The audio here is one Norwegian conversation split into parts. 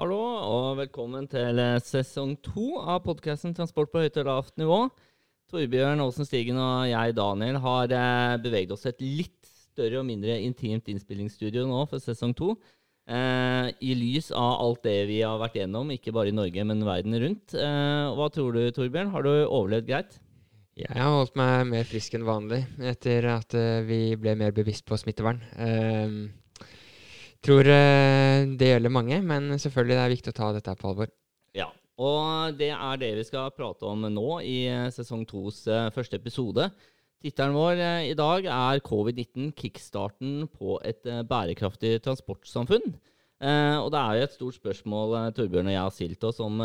Hallo og velkommen til eh, sesong to av podkasten Transport på høyt og lavt nivå. Torbjørn Aasen Stigen og jeg, Daniel, har eh, beveget oss til et litt større og mindre intimt innspillingsstudio nå for sesong to. Eh, I lys av alt det vi har vært gjennom, ikke bare i Norge, men verden rundt. Eh, hva tror du, Torbjørn? Har du overlevd greit? Jeg har holdt meg mer frisk enn vanlig etter at uh, vi ble mer bevisst på smittevern. Uh, tror uh, det gjelder mange, men selvfølgelig det er viktig å ta dette på alvor. Ja, og det er det vi skal prate om nå i sesong tos første episode. Tittelen vår i dag er covid-19 kickstarten på et bærekraftig transportsamfunn. og det er jo et stort spørsmål Torbjørn og jeg har stilt oss om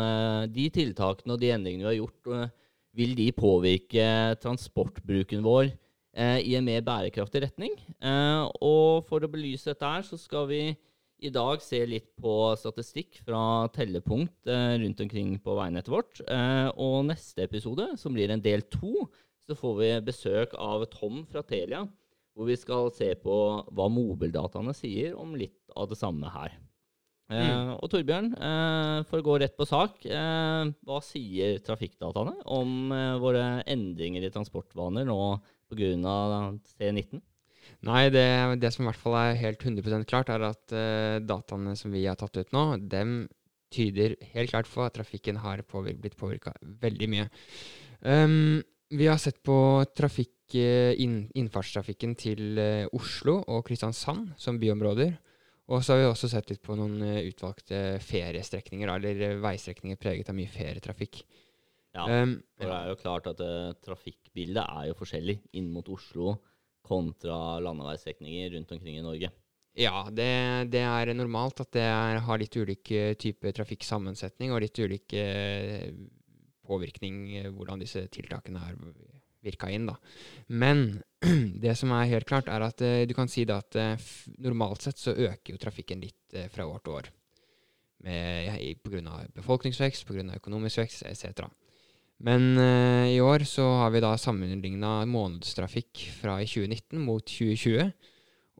de tiltakene og de endringene vi har gjort vil de påvirke transportbruken vår eh, i en mer bærekraftig retning. Eh, og for å belyse dette her, så skal vi i dag se litt på statistikk fra tellepunkt eh, rundt omkring på veinettet vårt. Eh, og neste episode, som blir en del to, så får vi besøk av Tom fra Telia, hvor vi skal se på hva mobildataene sier om litt av det samme her. Mm. Og Torbjørn, for å gå rett på sak, hva sier trafikkdataene om våre endringer i transportvaner nå pga. C19? Nei, det, det, som i hvert fall er helt 100% klart, er at dataene som vi har tatt ut nå, dem tyder helt klart på at trafikken har påvirket, blitt påvirka veldig mye. Um, vi har sett på trafikk, inn, innfartstrafikken til Oslo og Kristiansand som byområder. Og så har vi også sett litt på noen uh, utvalgte feriestrekninger, eller uh, veistrekninger preget av mye ferietrafikk. Ja, um, for det er jo klart at uh, trafikkbildet er jo forskjellig inn mot Oslo kontra landeveisstrekninger rundt omkring i Norge. Ja, det, det er normalt at det er, har litt ulik type trafikksammensetning og litt ulik påvirkning hvordan disse tiltakene har virka inn. da. Men det som er helt klart, er at uh, du kan si da at uh, normalt sett så øker jo trafikken litt uh, fra år til år. Pga. befolkningsvekst, pga. økonomisk vekst etc. Men uh, i år så har vi da sammenligna månedstrafikk fra i 2019 mot 2020.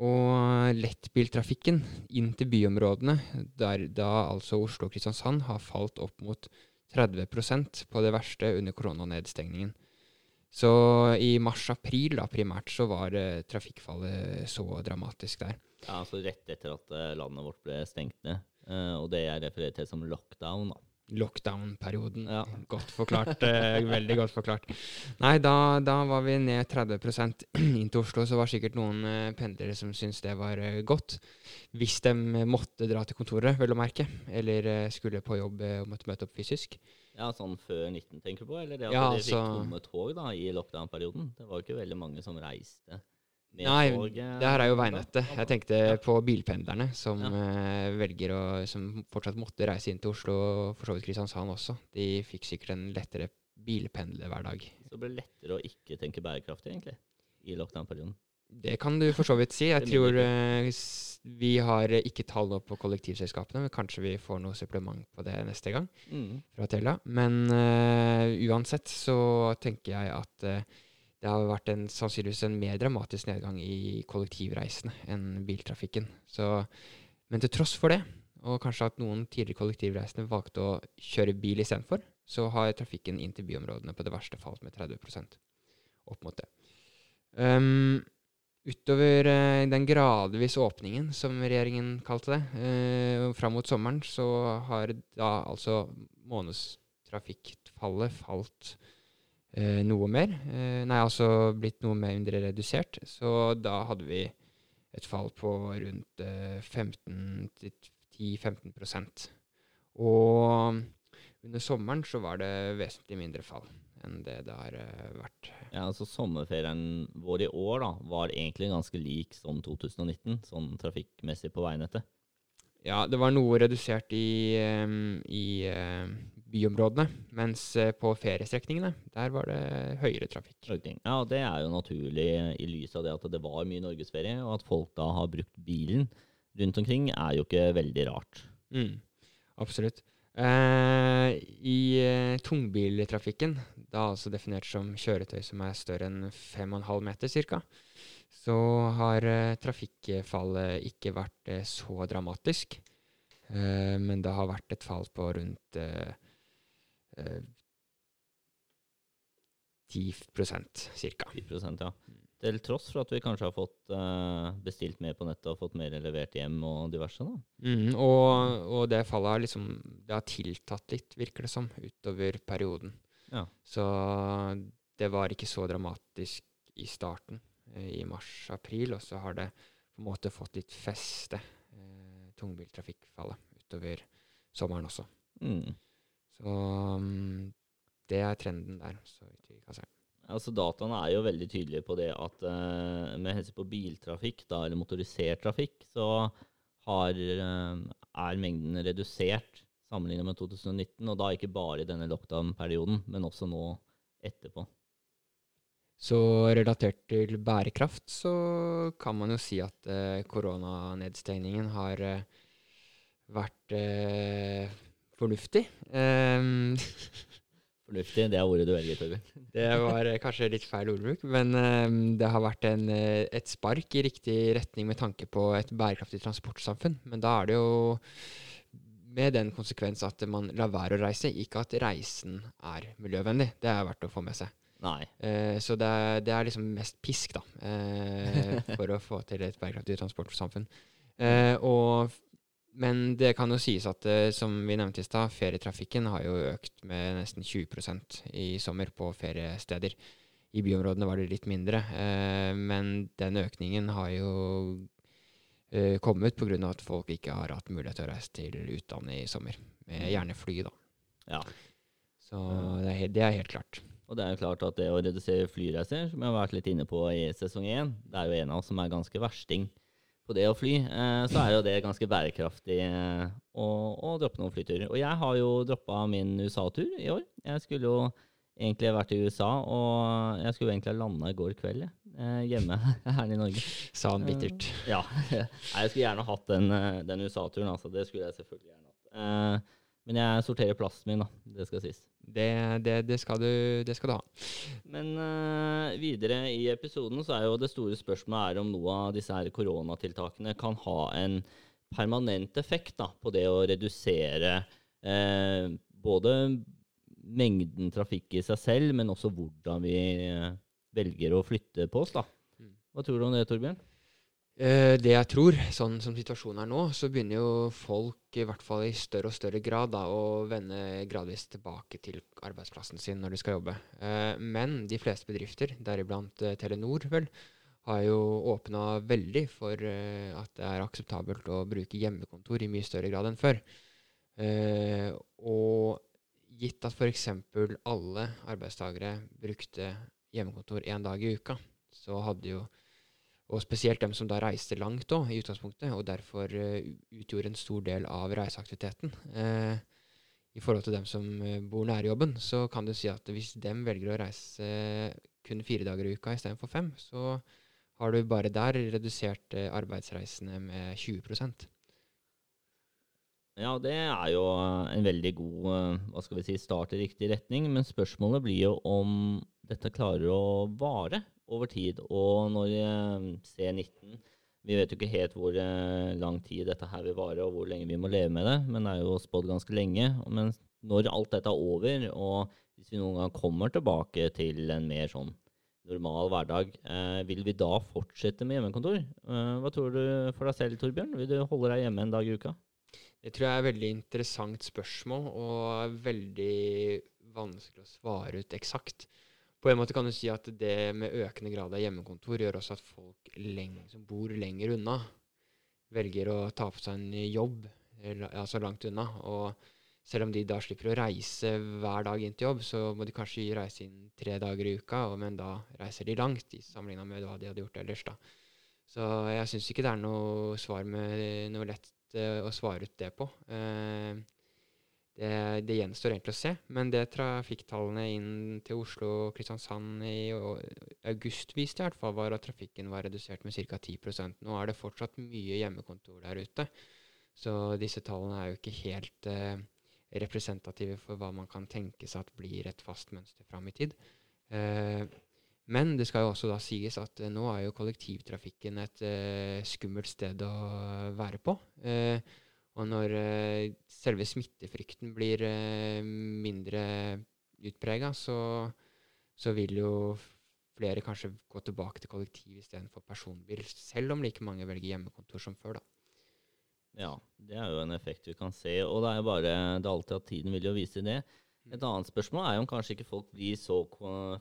Og lettbiltrafikken inn til byområdene, der da altså Oslo og Kristiansand har falt opp mot 30% på det verste under koronanedstengningen. Så i mars-april da, primært så var uh, trafikkfallet så dramatisk der. Ja, altså rett etter at uh, landet vårt ble stengt ned. Uh, og det jeg refererer til som lockdown, da. Lockdown-perioden. Ja. Godt forklart. veldig godt forklart. Nei, da, da, var vi ned 30 inn til Oslo. Så var det sikkert noen pendlere som syntes det var godt. Hvis de måtte dra til kontoret, vel å merke. Eller skulle på jobb og måtte møte opp fysisk. Ja, Sånn før 19, tenker du på? Eller det at ja, de fikk altså, tomme tog da, i lockdown-perioden? Det var jo ikke veldig mange som reiste Nei, det her er jo veinettet. Jeg tenkte på bilpendlerne som ja. uh, velger å Som fortsatt måtte reise inn til Oslo, og for så vidt Kristiansand også. De fikk sikkert en lettere bilpendlerhverdag. Så det ble lettere å ikke tenke bærekraftig, egentlig, i lockdown-perioden? Det kan du for så vidt si. Jeg tror uh, vi har ikke tall nå på kollektivselskapene, men kanskje vi får noe supplement på det neste gang mm. fra Tella. Men uh, uansett så tenker jeg at uh, det har vært en, sannsynligvis en mer dramatisk nedgang i kollektivreisene enn biltrafikken. Så, men til tross for det, og kanskje at noen tidligere kollektivreisende valgte å kjøre bil istedenfor, så har trafikken inn til byområdene på det verste falt med 30 opp mot det. Um, utover uh, den gradvis åpningen, som regjeringen kalte det, uh, fram mot sommeren, så har da altså månedstrafikkfallet falt uh, noe mer. Eh, nei, altså blitt noe mindre redusert. Så da hadde vi et fall på rundt 15-10-15% Og under sommeren så var det vesentlig mindre fall enn det det har vært ja, altså Sommerferien vår i år da, var egentlig ganske lik som 2019, sånn trafikkmessig på veinettet. Ja, det var noe redusert i, um, i byområdene, mens uh, på feriestrekningene, der var det høyere trafikk. Ja, og det er jo naturlig i lys av det at det var mye norgesferie, og at folk da har brukt bilen rundt omkring, er jo ikke veldig rart. Mm, absolutt. Eh, I uh, tungbiltrafikken, da altså definert som kjøretøy som er større enn 5,5 meter ca., så har eh, trafikkfallet ikke vært så dramatisk. Uh, men det har vært et fall på rundt uh, uh, 10 ca. 10 ja. Til tross for at vi kanskje har fått uh, bestilt mer på nettet og fått mer levert hjem og diverse. da. Mm, og, og, det fallet har liksom Det har tiltatt litt, virker det som, utover perioden. Ja. Så det var ikke så dramatisk i starten, eh, i mars-april, og så har det på en måte fått litt feste, eh, tungbiltrafikkfallet, utover sommeren også. Mm. Så um, det er trenden der. så kan se. Altså Dataene er jo veldig tydelige på det at uh, med hensyn på biltrafikk, da, eller motorisert trafikk, så har, uh, er mengden redusert sammenlignet med 2019. Og da ikke bare i denne lockdown-perioden, men også nå etterpå. Så relatert til bærekraft så kan man jo si at uh, koronanedstengningen har vært fornuftig. Um, Fornuftig, det er ordet du velger, Torbjørn. det var eh, kanskje litt feil ordbruk, men um, det har vært en, eh, et spark i riktig retning med tanke på et bærekraftig transportsamfunn. Men da er det jo med den konsekvens at man lar være å reise, ikke at reisen er miljøvennlig. Det er verdt å få med seg. Nei. Uh, så det er, det er, liksom mest pisk, da, uh, for å få til et bærekraftig transportsamfunn. Uh, og men det kan jo sies at, eh, som vi nevnte i stad, ferietrafikken har jo økt med nesten 20% i sommer på feriesteder. I byområdene var det litt mindre, eh, men den økningen har jo eh, kommet pga. at folk ikke har hatt mulighet til å reise til utlandet i sommer. Med gjerne fly, da. Ja. Så det er, det er, helt klart. Og det er jo klart at det å redusere flyreiser, som jeg har vært litt inne på i sesong én, det er jo en av oss som er ganske versting på det å fly, eh, så er jo det ganske bærekraftig eh, å, å, droppe noen flyturer. Og jeg har jo droppa min USA-tur i år. Jeg skulle jo egentlig vært i USA, og jeg skulle egentlig ha landa i går kveld eh, hjemme her i Norge. Sa han bittert. ja. Jeg skulle gjerne hatt den, den USA-turen, altså. Det skulle jeg selvfølgelig gjerne hatt. Men jeg sorterer plassen min, da. Det skal sies. Det, det, det, skal, du, det skal, du, ha. Men uh, videre i episoden så er jo det store spørsmålet er om noe av disse her koronatiltakene kan ha en permanent effekt da, på det å redusere uh, både mengden trafikk i seg selv, men også hvordan vi uh, velger å flytte på oss. da. Mm. Hva tror du om det, Torbjørn? Eh, det jeg tror, sånn som situasjonen er nå, så begynner jo folk i hvert fall i større og større grad da, å vende gradvis tilbake til arbeidsplassen sin når de skal jobbe. Eh, men de fleste bedrifter, deriblant eh, Telenor, vel, har jo åpna veldig for at det er akseptabelt å bruke hjemmekontor i mye større grad enn før. og gitt at f.eks. alle arbeidstakere brukte hjemmekontor én dag i uka, så hadde jo og spesielt dem som da reiste langt òg, i utgangspunktet, og derfor uh, utgjorde en stor del av reiseaktiviteten. Uh, I forhold til dem som uh, bor nære jobben, så kan du si at hvis dem velger å reise kun fire dager i uka istedenfor fem, så har du bare der redusert arbeidsreisene med 20% ja, det er jo en veldig god hva skal vi si, start i riktig retning. Men spørsmålet blir jo om dette klarer å vare over tid. Og når eh, C19 Vi vet jo ikke helt hvor eh, lang tid dette her vil vare, og hvor lenge vi må leve med det, men det er jo spådd ganske lenge. Men når alt dette er over, og hvis vi noen gang kommer tilbake til en mer sånn normal hverdag, eh, vil vi da fortsette med hjemmekontor? Eh, hva tror du for deg selv, Torbjørn? Vil du holde deg hjemme en dag i uka? Det tror jeg er et veldig interessant spørsmål, og veldig vanskelig å svare ut eksakt. På en måte kan du si at det med økende grad av hjemmekontor gjør også at folk som bor lenger unna, velger å ta på seg en jobb altså langt unna. Og selv om de da slipper å reise hver dag inn til jobb, så må de kanskje reise inn tre dager i uka, men da reiser de langt i sammenligna med hva de hadde gjort ellers. da. Så jeg syns ikke det er noe svar med noe lett uh, å svare ut det på. Uh, det, det, gjenstår egentlig å se, men det trafikktallene inn til Oslo og Kristiansand i august viste, i hvert fall, var at trafikken var redusert med ca. 10% Nå er det fortsatt mye hjemmekontor der ute, så disse tallene er jo ikke helt eh, representative for hva man kan tenke seg at blir et fast mønster fram i tid. Eh, men det skal jo også da sies at eh, nå er jo kollektivtrafikken et eh, skummelt sted å være på. Eh, Og når uh, selve smittefrykten blir uh, mindre utprega, så, så, vil jo flere kanskje gå tilbake til kollektiv istedenfor personbil, selv om like mange velger hjemmekontor som før. da. Ja, det er jo en effekt vi kan se. Og det er jo bare det er alltid at tiden vil jo vise det. Et annet spørsmål er jo om kanskje ikke folk så,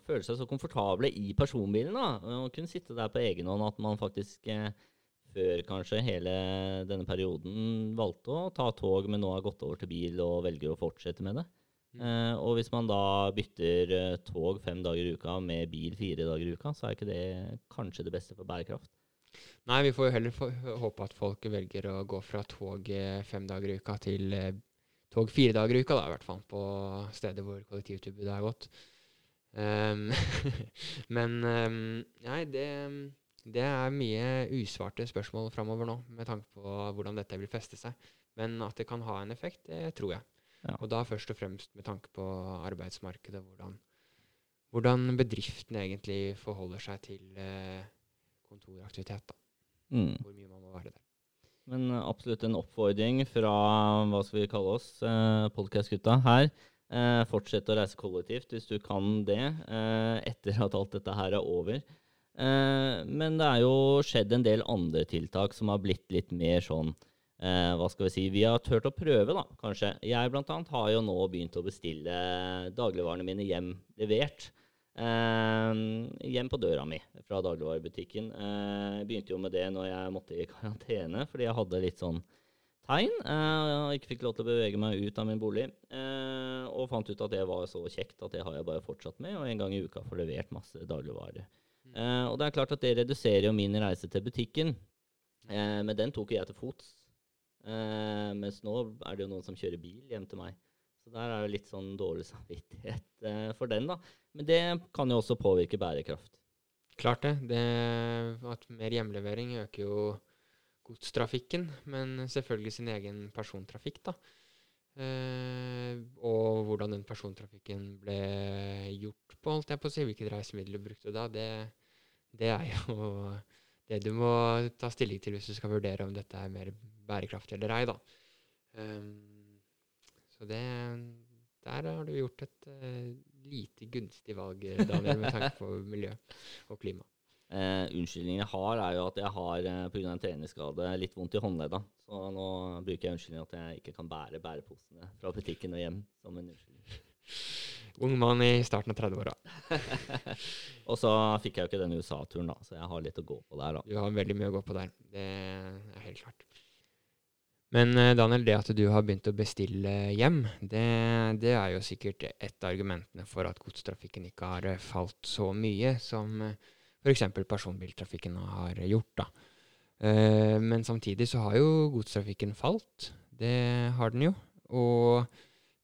føler seg så komfortable i personbilen. da, Og kunne sitte der på egen hånd at man faktisk eh, før kanskje hele denne perioden valgte å ta tog, men nå har gått over til bil og velger å fortsette med det. Mm. Eh, og hvis man da bytter eh, tog fem dager i uka med bil fire dager i uka, så er ikke det kanskje det beste for bærekraft. Nei, vi får jo heller håpe at folk velger å gå fra tog eh, fem dager i uka til tog fire dager i uka, da, i hvert fall, på steder hvor kollektivtilbudet er godt. Um, men um, nei, det, det, er mye usvarte spørsmål framover nå, med tanke på hvordan dette vil feste seg. Men at det kan ha en effekt, det tror jeg. Ja. Og da først og fremst med tanke på arbeidsmarkedet, hvordan, hvordan bedriften egentlig forholder seg til uh, kontoraktivitet. da. Mm. Hvor mye man må være der. Men eh, absolutt en oppfordring fra hva skal vi kalle oss, eh, podkast-gutta her. Eh, fortsett å reise kollektivt hvis du kan det, eh, etter at alt dette her er over. Eh, men det er jo skjedd en del andre tiltak som har blitt litt mer sånn eh, Hva skal vi si Vi har turt å prøve, da, kanskje. Jeg blant annet har jo nå begynt å bestille dagligvarene mine hjem levert. Uh, hjem på døra mi fra dagligvarebutikken. jeg begynte jo med det når jeg måtte i karantene, fordi jeg hadde litt sånn tegn. Og ikke fikk lov til å bevege meg ut av min bolig. Og fant ut at det var så kjekt at det har jeg bare fortsatt med. Og en gang i uka får levert masse dagligvarer. Uh, og det er klart at det reduserer jo min reise til butikken. men den tok jeg til fots. mens nå er det jo noen som kjører bil hjem til meg. Så der er det litt sånn dårlig samvittighet eh, for den, da. Men det kan jo også påvirke bærekraft. Klart det. det at mer hjemlevering øker jo godstrafikken, men selvfølgelig sin egen persontrafikk, da. Eh, og hvordan den persontrafikken ble gjort på, holdt jeg på å si, hvilket reisemiddel du brukte da, det, det, er jo det du må ta stilling til hvis du skal vurdere om dette er mer bærekraftig eller ei, da. Um, så det, der har du gjort et uh, lite gunstig valg, Daniel, med tanke på miljø og klima. Uh, unnskyldningen jeg har, er jo at jeg har eh, pga. en treningsskade litt vondt i håndledda. Så nå bruker jeg unnskyldningen at jeg ikke kan bære bæreposene fra butikken og hjem som en unnskyldning. Ung mann i starten av 30-åra. og så fikk jeg jo ikke den USA-turen, da, så jeg har litt å gå på der. da. Du har veldig mye å gå på der. Det er helt klart. Men eh, Daniel, det at du har begynt å bestille hjem, det, det er jo sikkert et av argumentene for at godstrafikken ikke har eh, falt så mye som eh, f.eks. personbiltrafikken har gjort. da. Men samtidig så har jo godstrafikken falt. Det har den jo. Og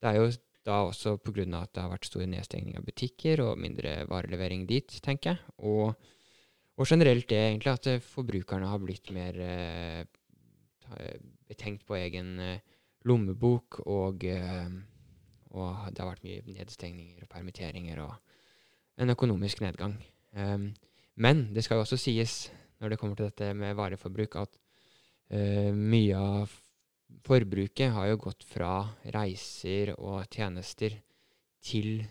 det er jo da også pga. at det har vært store nedstengning av butikker og mindre varelevering dit, tenker jeg. Og, og generelt det egentlig at forbrukerne har blitt mer eh, betenkt på egen eh, lommebok, og, eh, og, det har vært mye nedstengninger og permitteringer og en økonomisk nedgang. Um, men det skal jo også sies, når det kommer til dette med vareforbruk, at uh, mye av forbruket har jo gått fra reiser og tjenester til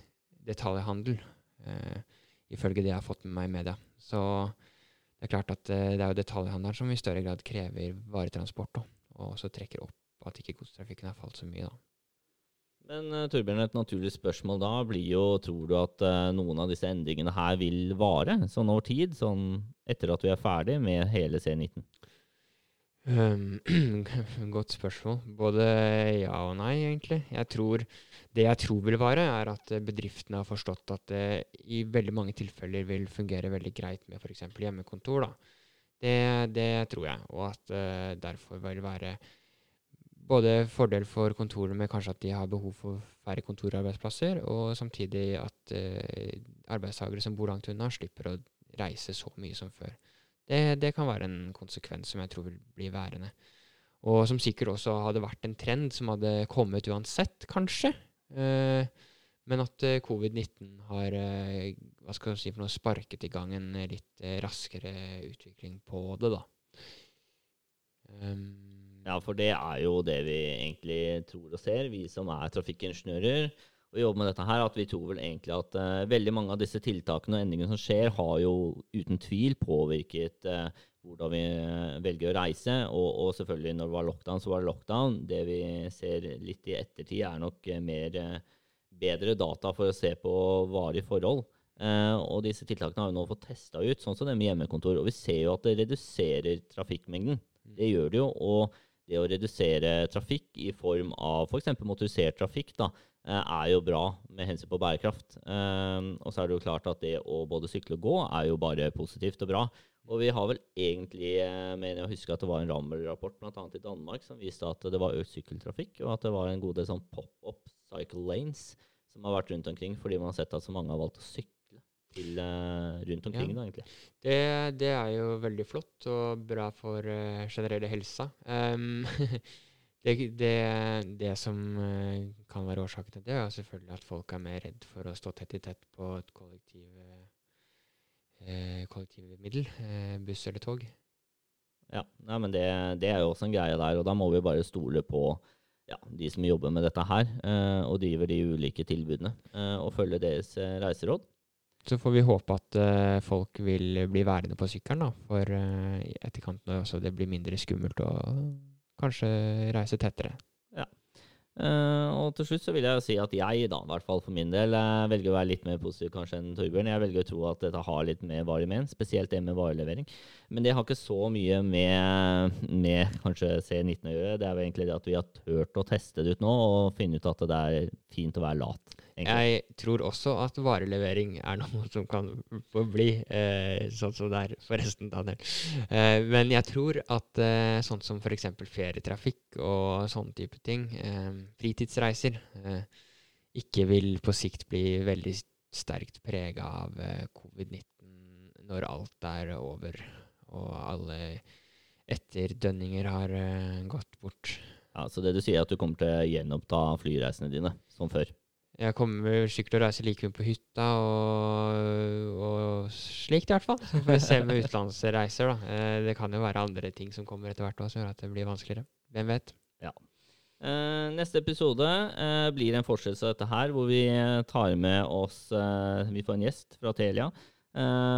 detaljhandel, eh, ifølge det jeg har fått med meg i media. Så det er klart at eh, det er jo detaljhandelen som i større grad krever varetransport. Da og så trekker opp at ikke godstrafikken har falt så mye, da. Men uh, Torbjørn, et naturlig spørsmål da blir jo tror du at uh, noen av disse endringene her vil vare sånn over tid, sånn etter at vi er ferdig med hele C19? Um, godt spørsmål. Både ja og nei, egentlig. Jeg tror, det jeg tror vil vare, er at bedriftene har forstått at det i veldig mange tilfeller vil fungere veldig greit med f.eks. hjemmekontor. da. Det, det, tror jeg, og at uh, derfor vil være både fordel for kontorene med kanskje at de har behov for færre kontorarbeidsplasser, og samtidig at uh, arbeidstakere som bor langt unna, slipper å reise så mye som før. Det, det, kan være en konsekvens som jeg tror vil bli værende. Og som sikkert også hadde vært en trend som hadde kommet uansett, kanskje. Eh, men at eh, covid-19 har eh, hva skal si for noe, sparket i gang en litt uh, raskere utvikling på det, da. Um, Ja, for det er jo det vi egentlig tror og ser, vi som er trafikkingeniører og jobbe med dette her, at vi tror vel egentlig at uh, veldig mange av disse tiltakene og endringene som skjer, har jo uten tvil påvirket uh, hvordan vi uh, velger å reise. Og, og, selvfølgelig, når det var lockdown, så var det lockdown. Det vi ser litt i ettertid, er nok mer bedre data for å se på varige forhold. og disse tiltakene har vi nå fått testa ut, sånn som det med hjemmekontor. Og vi ser jo at det reduserer trafikkmengden. Det gjør det jo. og det å redusere trafikk i form av f.eks. For motorisert trafikk da, eh, er jo bra med hensyn på bærekraft. Um, og så er det jo klart at det å både sykle og gå er jo bare positivt og bra. Og vi har vel egentlig, eh, mener jeg å huske at det var en Rammel-rapport bl.a. i Danmark som viste at det var økt sykkeltrafikk, og at det var en god del sånn pop-up cycle lanes som har vært rundt omkring fordi man har sett at så mange har valgt å sykle til rundt omkring, ja. da, egentlig. Det, det, er jo veldig flott og bra for uh, generelle helsa. Um, det, det, det, som uh, kan være årsaken til det, er selvfølgelig at folk er mer redd for å stå tett i tett på et kollektiv, kollektivmiddel, buss eller tog. Ja, nei, men det, det, er jo også en greie der, og da må vi bare stole på ja, de som jobber med dette her, og driver de ulike tilbudene, og følge deres reiseråd. Så får vi håpe at uh, folk vil bli værende på sykkelen, da. For uh, i etterkant når det blir mindre skummelt å kanskje reise tettere. Ja. Uh, og til slutt så vil jeg jo si at jeg, da, i hvert fall for min del, velger å være litt mer positiv kanskje enn Torbjørn. Jeg velger å tro at dette har litt mer varig men, spesielt det med varelevering. Men det har ikke så mye med, med kanskje C19 å gjøre. Det er jo egentlig det at vi har turt å teste det ut nå og finne ut at det er fint å være lat. Jeg tror også at varelevering er noe som kan forbli eh, sånn som det er, forresten, Daniel. Eh, men jeg tror at eh, sånn som f.eks. ferietrafikk og sånne type ting, eh, fritidsreiser, eh, ikke vil på sikt bli veldig sterkt prega av eh, covid-19 når alt er over og alle etterdønninger har gått bort. Ja, Så det du sier, er at du kommer til å gjenoppta flyreisene dine som før? Jeg kommer sikkert til å reise like mye på hytta og, og slikt, i hvert fall. Så får vi se med utenlandsreiser, da. Eh, det kan jo være andre ting som kommer etter hvert som gjør at det blir vanskeligere. Hvem vet? Ja. Uh, neste episode uh, blir en fortsettelse av dette her, hvor vi tar med oss uh, Vi får en gjest fra Telia.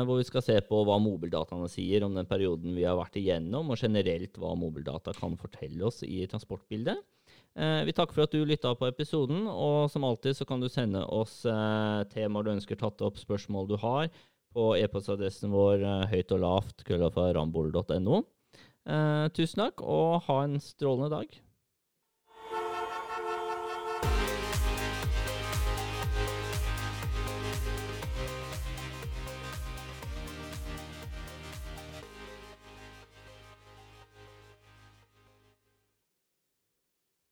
hvor vi skal se på hva mobildataene sier om den perioden vi har vært igjennom, og generelt hva mobildata kan fortelle oss i transportbildet. Eh, vi takker for at du lytta på episoden, og som alltid så kan du sende oss eh, temaer du ønsker tatt opp, spørsmål du har, på e-postadressen vår eh, høyt og lavt, krøllafa rambol.no. Eh, tusen takk, og ha en strålende dag.